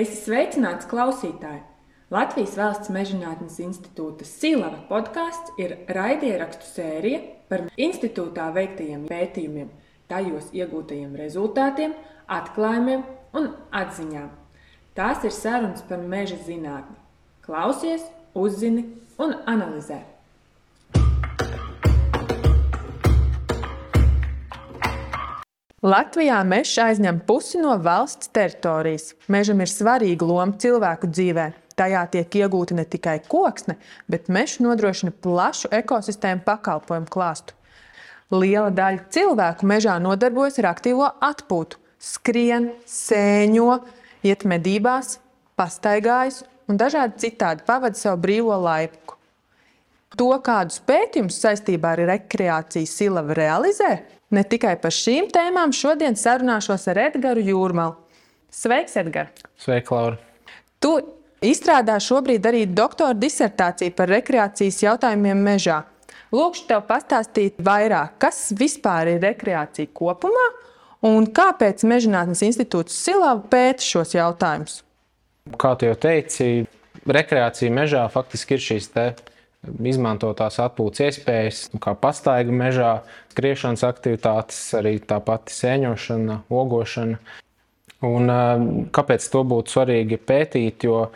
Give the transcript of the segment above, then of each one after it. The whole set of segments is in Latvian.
Esi sveicināts klausītāji! Latvijas Valsts mežģinātnes institūta Silava podkāsts ir raidierakstu sērija par institūtā veiktajiem pētījumiem, tajos iegūtajiem rezultātiem, atklājumiem un atziņām. Tās ir sarunas par meža zinātni. Klausies, uzzini un analizē! Latvijā mežs aizņem pusi no valsts teritorijas. Mežam ir svarīga loma cilvēku dzīvē. Tajā tiek iegūta ne tikai koksne, bet mežs nodrošina plašu ekosistēmu pakalpojumu klāstu. Liela daļa cilvēku mežā nodarbojas ar aktīvo atpūtu, skrien, sēņo, iet medībās, pastaigājas un dažādi citādi pavada savu brīvo laiku. To, kādus pētījumus saistībā ar rekreāciju Silava realizē, Ne tikai par šīm tēmām šodien sarunāšos ar Edgars Jūrmalu. Sveiks, Edgars! Sveika, Laura! Tu izstrādā šobrīd arī doktora disertāciju par rekreācijas jautājumiem mežā. Lūkšu tev pastāstīt vairāk, kas vispār ir rekreācija kopumā un kāpēc Mežģinātnes institūts Silava pēta šos jautājumus. Kā tu jau teici, rekreācija mežā faktiski ir šīs izmanto tās atpūtas iespējas, kā pastaiga mežā, skriešanas aktivitātes, arī tā pati sēņošana, ogošana. Un, kāpēc to būtu svarīgi pētīt? Jo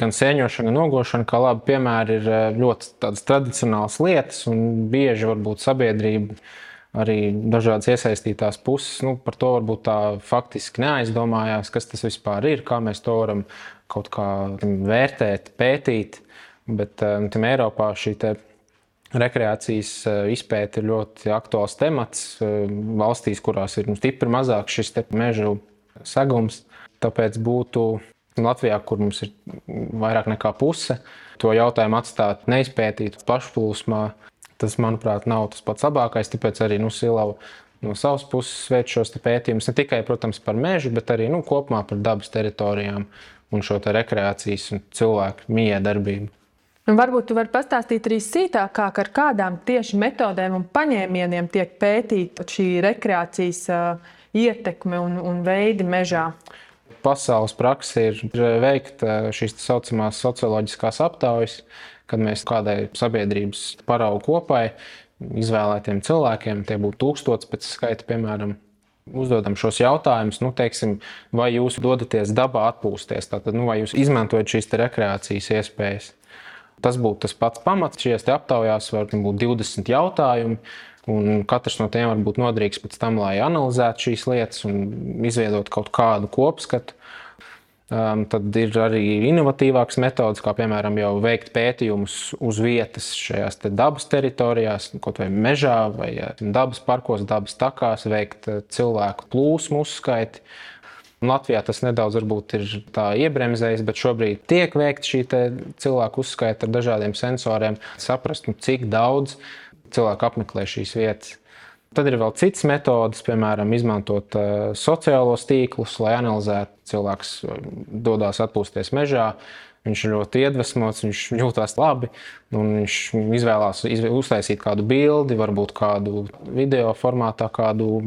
gan sēņošana, gan ogošana, kā labi piemēri, ir ļoti tradicionāls lietas, un bieži varbūt sabiedrība arī dažādas iesaistītās puses nu, par to varbūt tā faktiski neaizdomājās, kas tas vispār ir, kā mēs to varam kaut kā vērtēt, pētīt. Bet um, tam Eiropā šī rekreācijas uh, izpēte ir ļoti aktuāls temats uh, valstīs, kurās ir nu, stipri mazāk šis meža segums. Tāpēc būtu Latvijā, kur mums ir vairāk nekā puse, to jautājumu atstāt neizpētītu pašplūsmā. Tas, manuprāt, nav tas pats labākais. Tāpēc arī nu, Silava no savas puses veic šos pētījumus ne tikai protams, par mežu, bet arī nu, kopumā par dabas teritorijām un šo rekreācijas un cilvēku miedarbību. Un varbūt tu vari pastāstīt arī sīkāk, ar kādām tieši metodēm un paņēmieniem tiek pētīta šī rekreācijas uh, ietekme un, un veidi mežā. Pasaules praksē ir veikta šīs tā saucamās socioloģiskās aptaujas, kad mēs kādai sabiedrības paraugu kopai, izvēlētiem cilvēkiem, tie būtu tūkstoši pēc skaita, piemēram, uzdodam šos jautājumus, nu, teiksim, vai jūs dodaties dabā atpūsties, tātad, nu, vai jūs izmantojat šīs rekreācijas iespējas. Tas būtu tas pats pamats. Šajās aptaujās var būt 20 jautājumi. Un katrs no tiem var būt noderīgs pēc tam, lai analizētu šīs lietas un izveidot kaut kādu kopskatu. Um, tad ir arī inovatīvākas metodes, kā piemēram jau veikt pētījumus uz vietas šajās te dabas teritorijās, kaut vai mežā, vai dabas parkos, dabas takās, veikt uh, cilvēku plūsmu uzskaiti Latvijā tas nedaudz ir iebremzējis, bet šobrīd tiek veikta šī cilvēku uzskaita ar dažādiem sensoriem, saprast, nu, cik daudz cilvēku apmeklē šīs vietas. Tad ir vēl citas metodes, piemēram, izmantot uh, sociālos tīklus, lai analizētu cilvēks, dodas atpūsties mežā. Viņš ir ļoti iedvesmots, viņš jūtas labi. Viņš izvēlās uztaisīt kādu bildi, varbūt kādu video formātā, kādu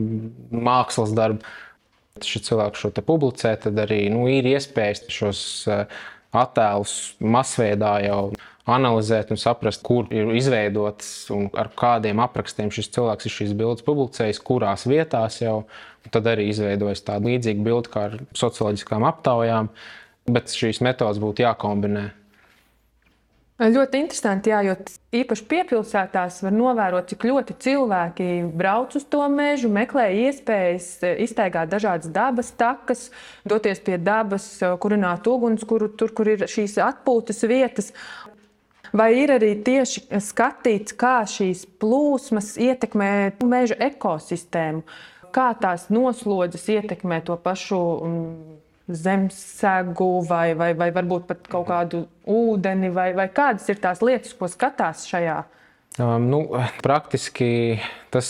mākslas darbu šis cilvēks šo publicē, tad arī nu, ir iespējas šos eh, attēlus masveidā jau analizēt un saprast, kur ir izveidots un ar kādiem aprakstiem šis cilvēks ir šīs bildes publicējis, kurās vietās jau. Tad arī izveidojas tāda līdzīga bilde kā ar socioloģiskām aptaujām, bet šīs metodas būtu jākombinē. Ļoti interesanti, jā, jo īpaši piepilsētās var novērot, cik ļoti cilvēki brauc uz to mežu, meklē iespējas iztaigāt dažādas dabas takas, doties pie dabas, kurināt ugunskura, tur, kur ir šīs atpūtas vietas. Vai ir arī tieši skatīts, kā šīs plūsmas ietekmē meža ekosistēmu, kā tās noslodzes ietekmē to pašu zemesegu vai, vai, vai varbūt pat kaut kādu ūdeni, vai, vai kādas ir tās lietas, ko skatās šajā? Um, nu, praktiski tas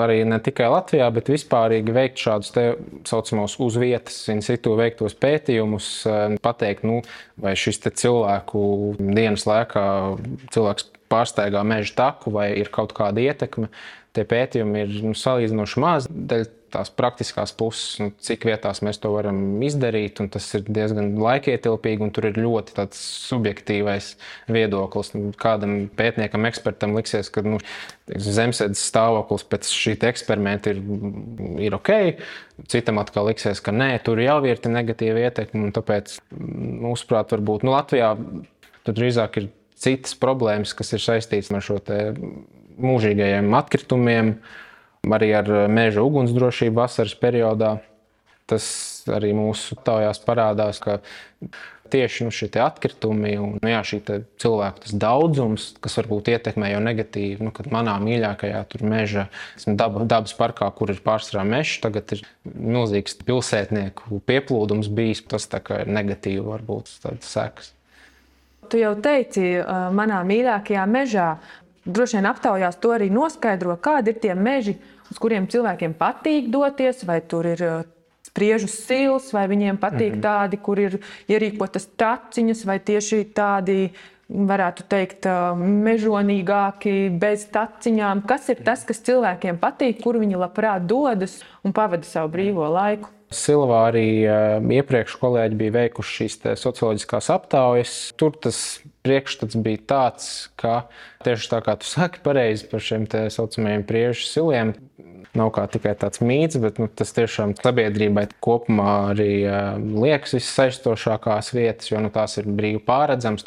arī ne tikai Latvijā, bet vispār veikt šādus tā saucamos uz vietas, in situ veiktos pētījumus, um, pateikt, nu, vai šis cilvēku dienas laikā cilvēks pārsteigā meža taku vai ir kaut kāda ietekme. Tie pētījumi ir nu, salīdzinoši mazi. Dēļ tās praktiskās puses, nu, cik vietās mēs to varam izdarīt. Tas ir diezgan laikietilpīgi, un tur ir ļoti subjektīvs viedoklis. Nu, kādam pētniekam, ekspertam liksies, ka nu, zemesēdzes stāvoklis pēc šī eksperimenta ir, ir ok. Citam atkal liksies, ka nē, tur jau ir negatīva ietekme. Tāpēc, mūsuprāt, varbūt nu, Latvijā tur drīzāk ir citas problēmas, kas ir saistītas ar šo mūžīgajiem atkritumiem, arī ar meža ugunsdrošību vasaras periodā. Tas arī mūsu taujās parādās, ka tieši nu, šie atkritumi un nu, jā, šī cilvēku daudzums, kas varbūt ietekmē jau negatīvi, nu, kad manā mīļākajā meža, dab, dabas parkā, kur ir pārsvarā mežs, tagad ir milzīgs pilsētnieku pieplūdums bijis. Tas ir negatīvi, varbūt tāds sekas. Tu jau teici, manā mīļākajā mežā. Droši vien aptaujās to arī noskaidro, kādi ir tie meži, uz kuriem cilvēkiem patīk doties, vai tur ir spriežu sils, vai viņiem patīk mm -hmm. tādi, kur ir ierīkotas taciņas, vai tieši tādi, varētu teikt, mežonīgāki, bez taciņām. Kas ir tas, kas cilvēkiem patīk, kur viņi labprāt dodas un pavada savu brīvo laiku? Silvā arī uh, iepriekš kolēģi bija veikuši šīs socioloģiskās aptaujas. Tur tas priekšstats bija tāds, ka tieši tā kā tu saki pareizi par šiem tā saucamajiem priežu siliem, nav kā tikai tāds mīts, bet nu, tas tiešām sabiedrībai kopumā arī uh, liekas vissaizstošākās vietas, jo nu, tās ir brīvi pāredzamas.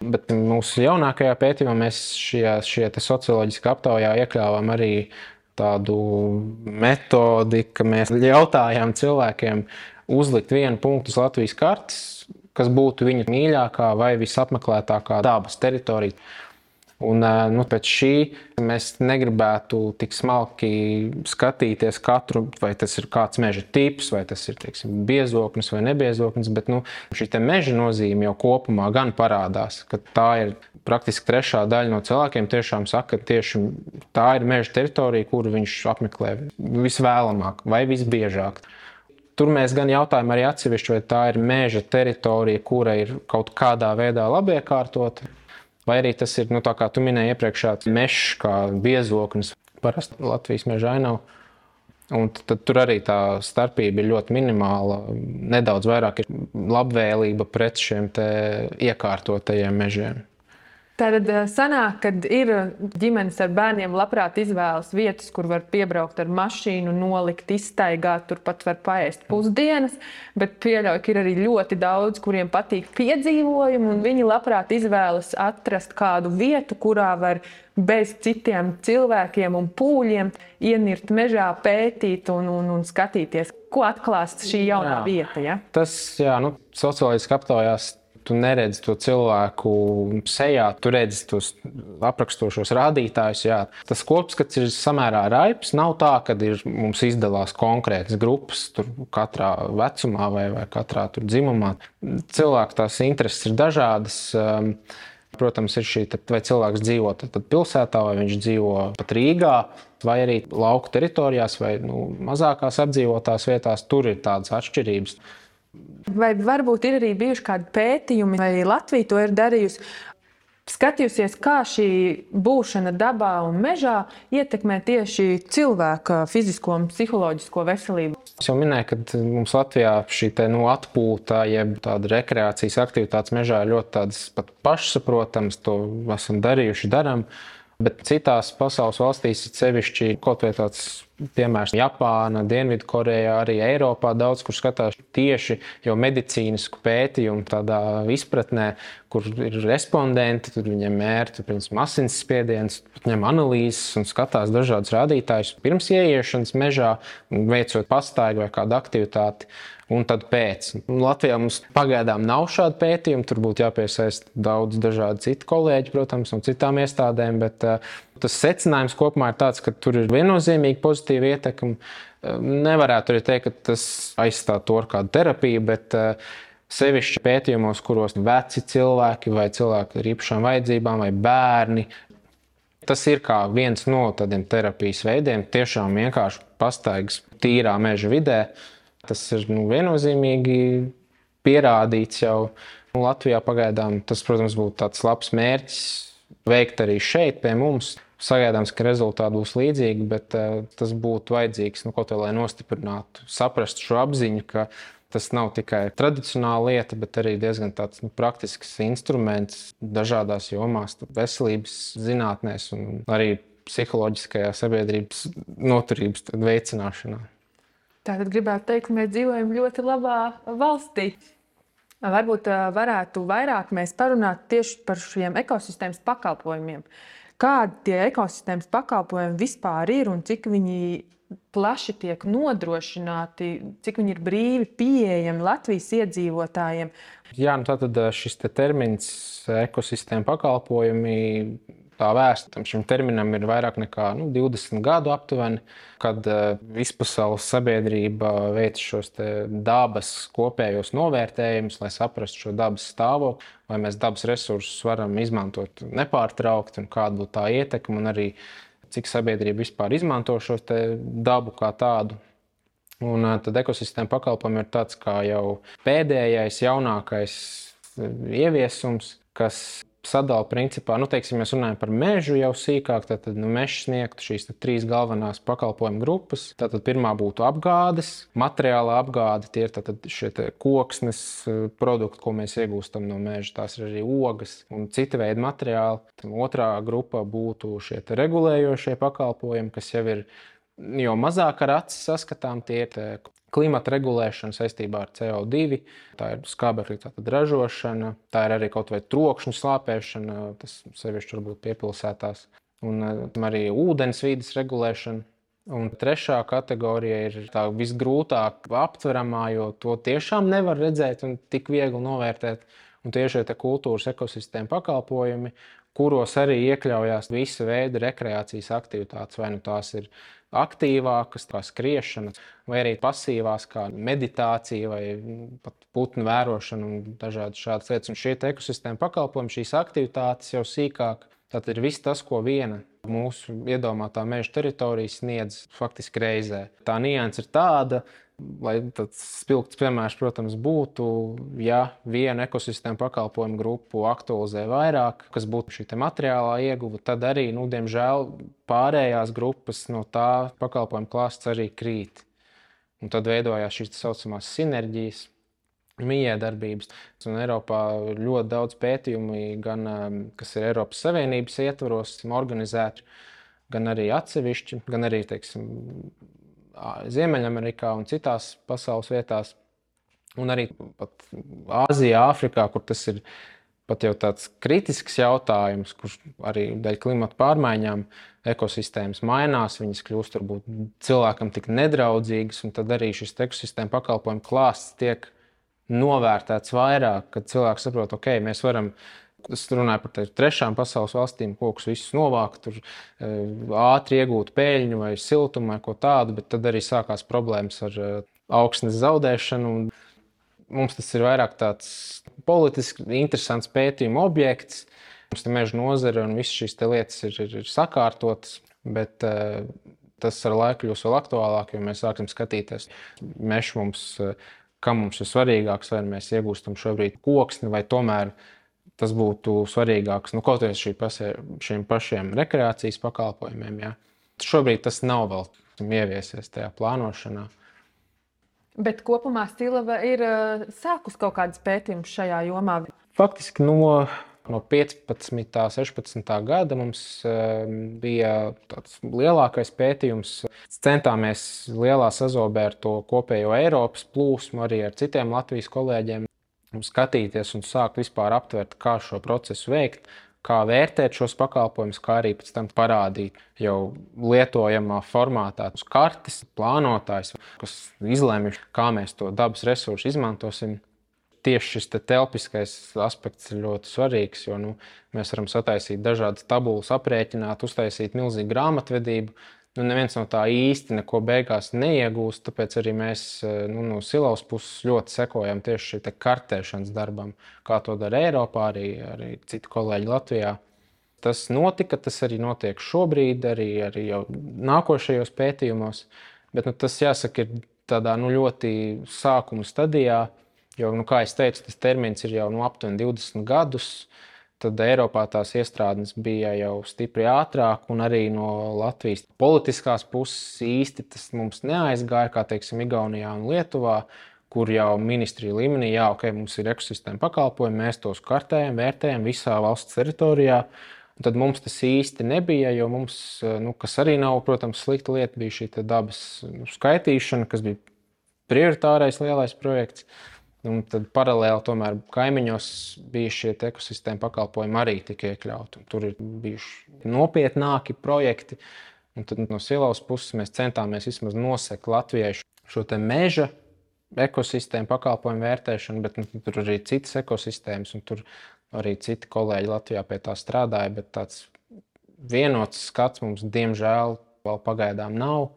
Bet mūsu jaunākajā pētījumā mēs šajā, šajā socioloģiskā aptaujā iekļāvām arī tādu metodi, ka mēs jautājām cilvēkiem uzlikt vienu punktu uz Latvijas kartes, kas būtu viņa mīļākā vai visapmeklētākā dabas teritorija. Un, nu, pēc šī mēs negribētu tik smalki skatīties katru, vai tas ir kāds meža tips, vai tas ir teiksim, biezoknis vai nebiezoknis, bet nu, šī meža nozīme jau kopumā gan parādās, ka tā ir praktiski trešā daļa no cilvēkiem tiešām saka, ka tieši tā ir meža teritorija, kuru viņš apmeklē visvēlamāk vai visbiežāk. Tur mēs gan jautājam arī atsevišķi, vai tā ir meža teritorija, kura ir kaut kādā veidā labi iekārtota, vai arī tas ir, nu, tā kā tu minēji iepriekšā, mežs kā biezoknis, parasti Latvijas meža ainava. Un tad tur arī tā starpība ir ļoti minimāla. Nedaudz vairāk ir labvēlība pret šiem iekārtotajiem mežiem. Tad eh, sanāk, kad ir ģimenes ar bērniem, labprāt izvēlas vietas, kur var piebraukt ar mašīnu, nolikt, iztaigāt, turpat var paēst pusdienas. Bet pieļauju, ka ir arī ļoti daudz, kuriem patīk piedzīvojumi, un viņi labprāt izvēlas atrast kādu vietu, kurā var bez citiem cilvēkiem un pūļiem ienirt mežā, pētīt un, un, un skatīties, ko atklās šī jaunā jā. vieta. Ja? Tas, jā, nu, socioloģiski aptaujās tu neredzi to cilvēku sejā, tu redzi tos aprakstošos rādītājus. Jā. Tas kopskats ir samērā raips. Nav tā, ka ir, mums izdalās konkrētas grupas, katrā vecumā vai, vai katrā dzimumā. Cilvēku tās intereses ir dažādas. Um, protams, ir šī, vai cilvēks dzīvo pilsētā, vai viņš dzīvo pat Rīgā, vai arī lauku teritorijās, vai nu, mazākās apdzīvotās vietās. Tur ir tādas atšķirības. Vai varbūt ir arī bijuši kādi pētījumi, vai Latvija to ir darījusi? Skatījusies, kā šī būšana dabā un mežā ietekmē tieši cilvēka fizisko un psiholoģisko veselību. Es jau minēju, ka mums Latvijā šī te, nu, atpūta, jeb tāda rekreācijas aktivitātes mežā ir ļoti pašsaprotamas. To esam darījuši, darām. Bet citās pasaules valstīs, sevišķi kaut vai tāds piemērs Japāna, Dienvidkoreja, arī Eiropā daudz kur skatās tieši jau medicīnisku pētījumu tādā izpratnē, kur ir respondenti, tur viņiem mērķi, piemēram, asinsspiediens, ņem analīzes un skatās dažādus rādītājus pirms ieiešanas mežā, veicot pastaigu vai kādu aktivitāti un tad pēc. Latvijā mums pagaidām nav šāda pētījuma. Tur būtu jāpiesaista daudz dažādu citu kolēģu, protams, no citām iestādēm. Bet uh, tas secinājums kopumā ir tāds, ka tur ir viennozīmīgi pozitīva ietekme. Uh, nevarētu arī teikt, ka tas aizstāv to ar kādu terapiju, bet uh, sevišķi pētījumos, kuros veci cilvēki vai cilvēki ar īpašām vajadzībām vai bērni. Tas ir viens no tādiem terapijas veidiem, tiešām vienkārši pastaigas tīrā meža vidē, Tas ir nu, viennozīmīgi pierādīts jau nu, Latvijā pagaidām. Tas, protams, būtu tāds labs mērķis veikt arī šeit, pie mums. Sagaidāms, ka rezultāti būs līdzīgi, bet uh, tas būtu vajadzīgs nu, kaut kā, lai nostiprinātu, saprastu šo apziņu, ka tas nav tikai tradicionāla lieta, bet arī diezgan tāds nu, praktisks instruments dažādās jomās, veselības zinātnēs un arī psiholoģiskajā sabiedrības noturības veicināšanā. Tātad gribētu teikt, ka mēs dzīvojam ļoti labā valstī. Varbūt varētu vairāk parunāt tieši par šiem ekosistēmas pakalpojumiem. Kādi tie ekosistēmas pakalpojumi vispār ir un cik viņi plaši tiek nodrošināti, cik viņi ir brīvi pieejami Latvijas iedzīvotājiem? Jā, nu tātad šis te termins ekosistēma pakalpojumi tā vēsta šim terminam ir vairāk nekā nu, 20 gadu aptuveni, kad uh, vispasaules sabiedrība veic šos dabas kopējos novērtējumus, lai saprastu šo dabas stāvokli, vai mēs dabas resursus varam izmantot nepārtraukti un kāda būtu tā ietekme, un arī cik sabiedrība vispār izmanto šo dabu kā tādu. Un uh, tad ekosistēma pakalpojumi ir tāds kā jau pēdējais, jaunākais ieviesums, kas sadala principā, nu, teiksim, mēs runājam par mežu jau sīkāk, tad, tad nu, mežs sniegtu šīs trīs galvenās pakalpojumu grupas. Tātad pirmā būtu apgādes, materiāla apgāde, tie ir tātad šie koksnes eh, produkti, ko mēs iegūstam no meža, tās ir arī ogas un cita veida materiāli. Tad otrā grupa būtu šie regulējošie pakalpojumi, kas jau ir jau mazāk ar aci saskatām, tie ir klimata regulēšana saistībā ar CO2, tā ir skābekļa ražošana, tā ir arī kaut vai trokšņa slāpēšana, tas sevišķi varbūt piepilsētās, un eh, arī ūdens vīdes regulēšana. Un trešā kategorija ir tā visgrūtāk aptveramā, jo to tiešām nevar redzēt un tik viegli novērtēt. Un tieši šie kultūras ekosistēma pakalpojumi, kuros arī iekļaujās visa veida rekreācijas aktivitātes, vai nu tās ir aktīvākas, kā skriešana, vai arī pasīvās, kā meditācija, vai pat putnu vērošana un dažādas šādas lietas. Un šie ekosistēma pakalpojumi, šīs aktivitātes jau sīkāk, tad ir viss tas, ko viena mūsu iedomātā meža teritorija sniedz faktiski reizē. Tā nianses ir tāda, Lai tāds spilgts piemērs, protams, būtu, ja viena ekosistēma pakalpojumu grupu aktualizē vairāk, kas būtu šī materiālā ieguva, tad arī, nu, diemžēl, pārējās grupas no tā pakalpojumu klāsts arī krīt. Un tad veidojās šīs tā saucamās sinerģijas, miedarbības. Un Eiropā ir ļoti daudz pētījumu, gan um, kas ir Eiropas Savienības ietvaros, organizēti, gan arī atsevišķi, gan arī teiksim, Ziemeļamerikā un citās pasaules vietās, un arī Āzijā, Āfrikā, kur tas ir pat jau tāds kritisks jautājums, kurš arī dēļ klimata pārmaiņām ekosistēmas mainās, viņas kļūst varbūt cilvēkam tik nedraudzīgas, un tad arī šis ekosistēma pakalpojumu klāsts tiek novērtēts vairāk, kad cilvēks saprot, ok, mēs varam Es runāju par trešām pasaules valstīm, kokus visus novākt, tur e, ātri iegūt peļņu vai siltumu vai ko tādu, bet tad arī sākās problēmas ar e, augsnes zaudēšanu. Mums tas ir vairāk tāds politiski interesants pētījuma objekts. Mums ir meža nozare un visas šīs lietas ir, ir, ir sakārtotas, bet uh, tas ar laiku kļūs vēl aktuālāk, jo mēs sāksim skatīties mežu mums, kam mums ir svarīgāks, vai mēs iegūstam šobrīd koksni vai tomēr tas būtu svarīgāks nu, kaut arī pasē, šiem pašiem rekreācijas pakalpojumiem. Jā. Šobrīd tas nav vēl ieviesies tajā plānošanā. Bet kopumā Stilava ir uh, sākus kaut kādas pētījumus šajā jomā. Faktiski no, no 15. un 16. gada mums uh, bija tāds lielākais pētījums. Centāmies lielā sazobē ar to kopējo Eiropas plūsmu, arī ar citiem Latvijas kolēģiem skatīties un sākt vispār aptvert, kā šo procesu veikt, kā vērtēt šos pakalpojumus, kā arī pēc tam parādīt jau lietojamā formātā uz kartes, plānotājs, kas izlemj, kā mēs to dabas resursu izmantosim. Tieši šis te telpiskais aspekts ir ļoti svarīgs, jo nu, mēs varam sataisīt dažādas tabulas, aprēķināt, uztaisīt milzīgu grāmatvedību, nu, neviens no tā īsti neko beigās neiegūst. Tāpēc arī mēs eh, nu, no silaus puses ļoti sekojam tieši šim kartēšanas darbam, kā to dara Eiropā, arī, arī citi kolēģi Latvijā. Tas notika, tas arī notiek šobrīd, arī, arī jau nākošajos pētījumos. Bet nu, tas jāsaka, ir tādā nu, ļoti sākuma stadijā. Jo, nu, kā jau teicu, tas termins ir jau nu, aptuveni 20 gadus. Tad Eiropā tās iestrādes bija jau stipri ātrāk, un arī no Latvijas politiskās puses īsti tas mums neaizgāja, kā teiksim, Igaunijā un Lietuvā. Kur jau ministrija līmenī, jā, ok, mums ir ekosistēma pakalpojumi, mēs tos kartējam, vērtējam visā valsts teritorijā. Un tad mums tas īsti nebija, jo mums, nu, kas arī nav, protams, slikta lieta, bija šī dabas nu, skaitīšana, kas bija prioritārais lielais projekts. Un tad paralēli tomēr kaimiņos bija šie ekosistēma pakalpojumi arī tika iekļauti. Tur ir bijuši nopietnāki projekti. Un tad no silas puses mēs centāmies vismaz nosekt Latvijai šo meža ekosistēmu pakalpojumu vērtēšanu, bet nu, tur arī citas ekosistēmas, un tur arī citi kolēģi Latvijā pie tā strādāja. Bet tāds vienots skats mums, diemžēl, vēl pagaidām nav.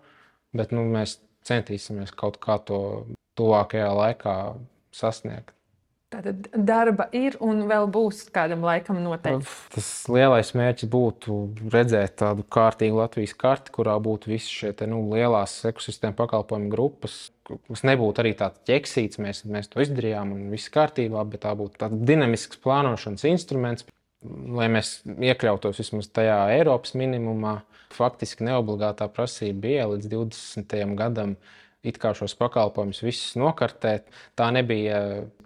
Bet nu, mēs centīsimies kaut kā to tuvākajā laikā sasniegt. Tātad darba ir un vēl būs kādam laikam noteikti. Tas lielais mērķis būtu redzēt tādu kārtīgu Latvijas karti, kurā būtu visas šīs nu, lielās ekosistēma pakalpojumu grupas. Tas nebūtu arī tāds ķeksīts, mēs, mēs to izdarījām un viss kārtībā, bet tā būtu tāds dinamisks plānošanas instruments, lai mēs iekļautos vismaz tajā Eiropas minimumā. Faktiski neobligātā prasība bija līdz 20. gadam it kā šos pakalpojumus visus nokartēt. Tā nebija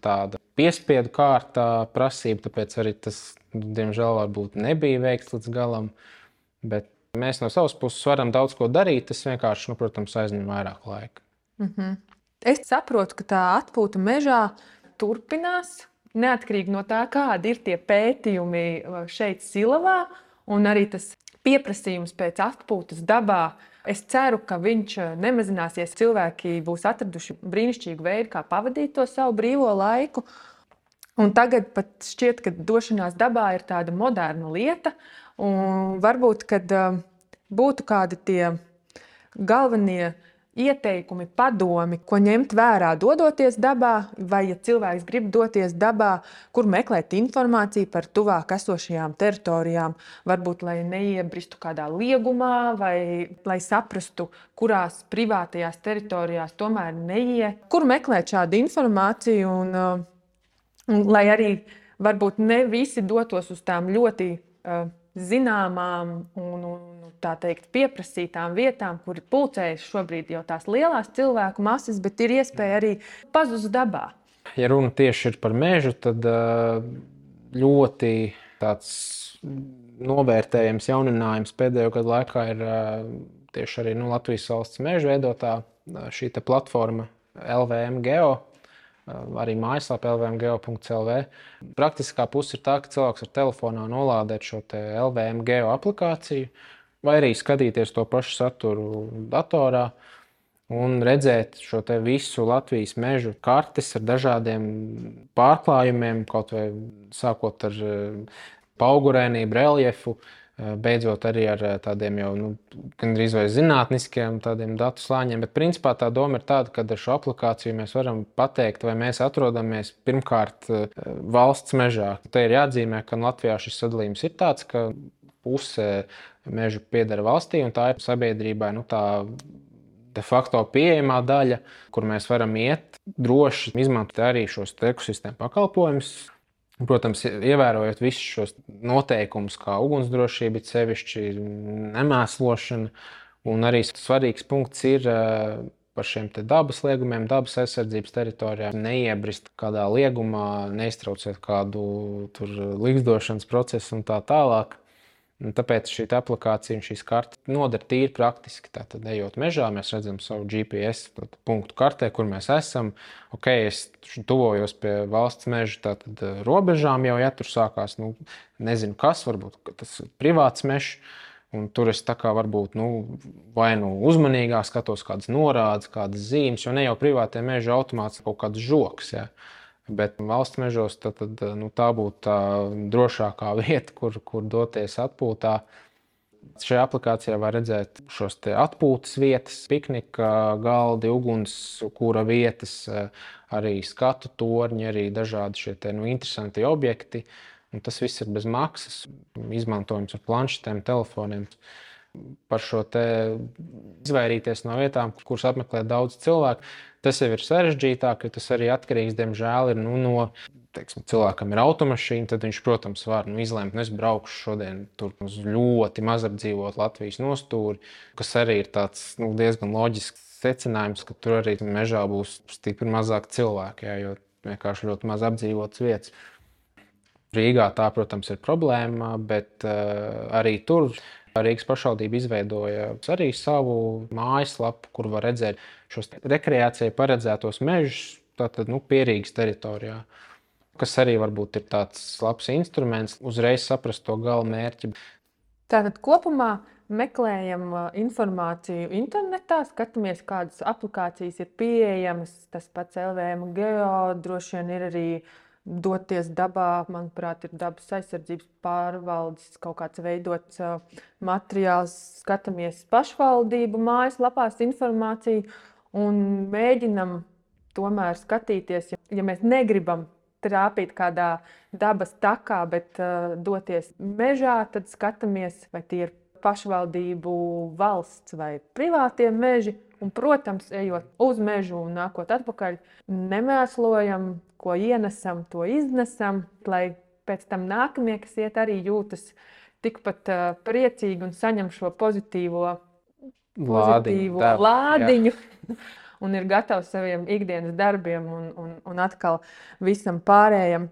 tāda piespiedu kārtā prasība, tāpēc arī tas, diemžēl, varbūt nebija veikts līdz galam. Bet mēs no savas puses varam daudz ko darīt. Tas vienkārši, nu, protams, aizņem vairāk laika. Mm -hmm. Es saprotu, ka tā atpūta mežā turpinās. Neatkarīgi no tā, kādi ir tie pētījumi šeit, Silavā, un arī tas pieprasījums pēc atpūtas dabā Es ceru, ka viņš eh, nemazināsies. Cilvēki būs atraduši brīnišķīgu veidu, kā pavadīt to savu brīvo laiku. Un tagad pat šķiet, ka došanās dabā ir tāda moderna lieta. Varbūt, kad eh, būtu kādi tie galvenie ieteikumi, padomi, ko ņemt vērā, dodoties dabā, vai, ja cilvēks grib doties dabā, kur meklēt informāciju par tuvāk esošajām teritorijām, varbūt lai neiebristu kādā liegumā, vai lai saprastu, kurās privātajās teritorijās tomēr neiet, kur meklēt šādu informāciju, un, uh, un lai arī varbūt ne visi dotos uz tām ļoti uh, zināmām un, un tā teikt, pieprasītām vietām, kur pulcējas šobrīd jau tās lielās cilvēku masas, bet ir iespēja arī pazust dabā. Ja runa tieši ir par mežu, tad ļoti tāds novērtējams jauninājums pēdējo gadu laikā ir tieši arī nu, Latvijas valsts meža veidotā šī platforma LVM Geo arī mājaslapā LVMGO.CLV. Praktiskā puse ir tā, ka cilvēks var telefonā nolādēt šo LVMGO aplikāciju, vai arī skatīties to pašu saturu datorā. Un redzēt šo visu Latvijas mežu kartes ar dažādiem pārklājumiem, kaut vai sākot ar paugurēnību, reljefu, Eh, beidzot arī ar eh, tādiem jau nu, gandrīz vai zinātniskiem datu slāņiem. Bet principā tā doma ir tāda, ka ar šo aplikāciju mēs varam pateikt, vai mēs atrodamies pirmkārt eh, valsts mežā. Te ir jāatzīmē, ka Latvijā šis sadalījums ir tāds, ka puse meža pieder valstī un tā ir sabiedrībai. Nu, tā, de facto pieejamā daļa, kur mēs varam iet droši, izmantot arī šos ekosistēmu pakalpojumus, Protams, ievērojot visus šos noteikumus, kā ugunsdrošība, sevišķi nemēslošana, un arī svarīgs punkts ir eh, par šiem dabas liegumiem, dabas aizsardzības teritorijām, neiebrist kādā liegumā, neiztraucēt kādu līgzdošanas procesu un tā tālāk. Un tāpēc šī aplikācija un šīs kartes noder tīri praktiski. Tātad, ejot mežā, mēs redzam savu GPS punktu kartē, kur mēs esam. Ok, es tuvojos pie valsts meža tātad, eh, robežām, jau ja tur sākās, nu, nezinu kas, varbūt tas ir privāts mežs. Un tur es tā kā varbūt nu, vai nu uzmanīgāk skatos, kādas norādes, kādas zīmes, jo ne jau privātie meži automātiski kaut kāds žoks. Ja. Bet valsts mežos tad, tad, nu, tā būtu tā drošākā vieta, kur, kur doties atpūtā. Šajā aplikācijā var redzēt šos atpūtas vietas, piknika galdi, ugunskura vietas, arī skatu torņi, arī dažādi šie te, nu, interesanti objekti. Un tas viss ir bez maksas, izmantojams ar planšetēm, telefoniem. par šo izvairīties no vietām, kuras apmeklē daudz cilvēku. Tas jau ir sarežģītāk, jo tas arī atkarīgs, diemžēl, ir, nu, no teiksim, cilvēkam ir automašīna, tad viņš, protams, var nu, izlemt, nu, es braukšu šodien uz ļoti mazapdzīvotu Latvijas nostūri, kas arī ir tāds, nu, diezgan loģisks secinājums, ka tur arī mežā būs stipri mazāk cilvēku, jā, jo vienkārši ļoti maz apdzīvotas vietas. Rīgā tā, protams, ir problēma, bet uh, arī tur Rīgas pašvaldība izveidoja arī savu mājaslapu, kur var redzēt šos rekreācijai paredzētos mežus, tātad nu, pierīgas teritorijā. Kas arī varbūt ir tāds labs instruments, uzreiz saprast to gala mērķi. Tātad kopumā meklējam informāciju internetā, skatāmies, kādas aplikācijas ir pieejamas. Tas pats LVM geo droši vien ir arī doties dabā. Manuprāt, ir dabas aizsardzības pārvaldes kaut kāds veidots materiāls. Skatāmies pašvaldību mājaslapās informāciju un mēģinam tomēr skatīties, ja mēs negribam trāpīt kādā dabas takā, bet uh, doties mežā, tad skatāmies, vai tie ir pašvaldību, valsts vai privātie meži. Un, protams, ejot uz mežu un nākot atpakaļ, nemēslojam, ko ienesam, to iznesam, lai pēc tam nākamie, kas iet, arī jūtas tikpat uh, priecīgi un saņem šo pozitīvo, pozitīvo lādiņu. lādiņu un ir gatavs saviem ikdienas darbiem un, un, un atkal visam pārējam.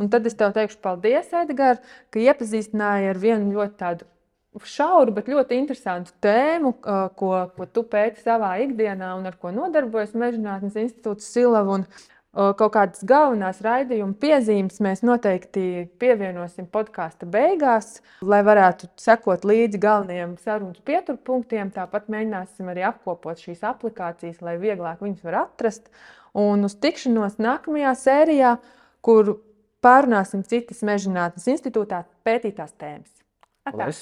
Un tad es tev teikšu, paldies, Edgars, ka iepazīstināji ar vienu ļoti tādu šauru, bet ļoti interesantu tēmu, ko, ko tu pēti savā ikdienā un ar ko nodarbojas Mežģinātnes institūts Silava. Kaut kādas galvenās raidījuma piezīmes mēs noteikti pievienosim podkāstu beigās, lai varētu sekot līdzi galvenajiem sarunas pieturpunktiem. Tāpat mēģināsim arī apkopot šīs aplikācijas, lai vieglāk viņas var atrast. Un uz tikšanos nākamajā sērijā, kur pārunāsim citas mežģinātnes institūtā pētītās tēmas. Atā.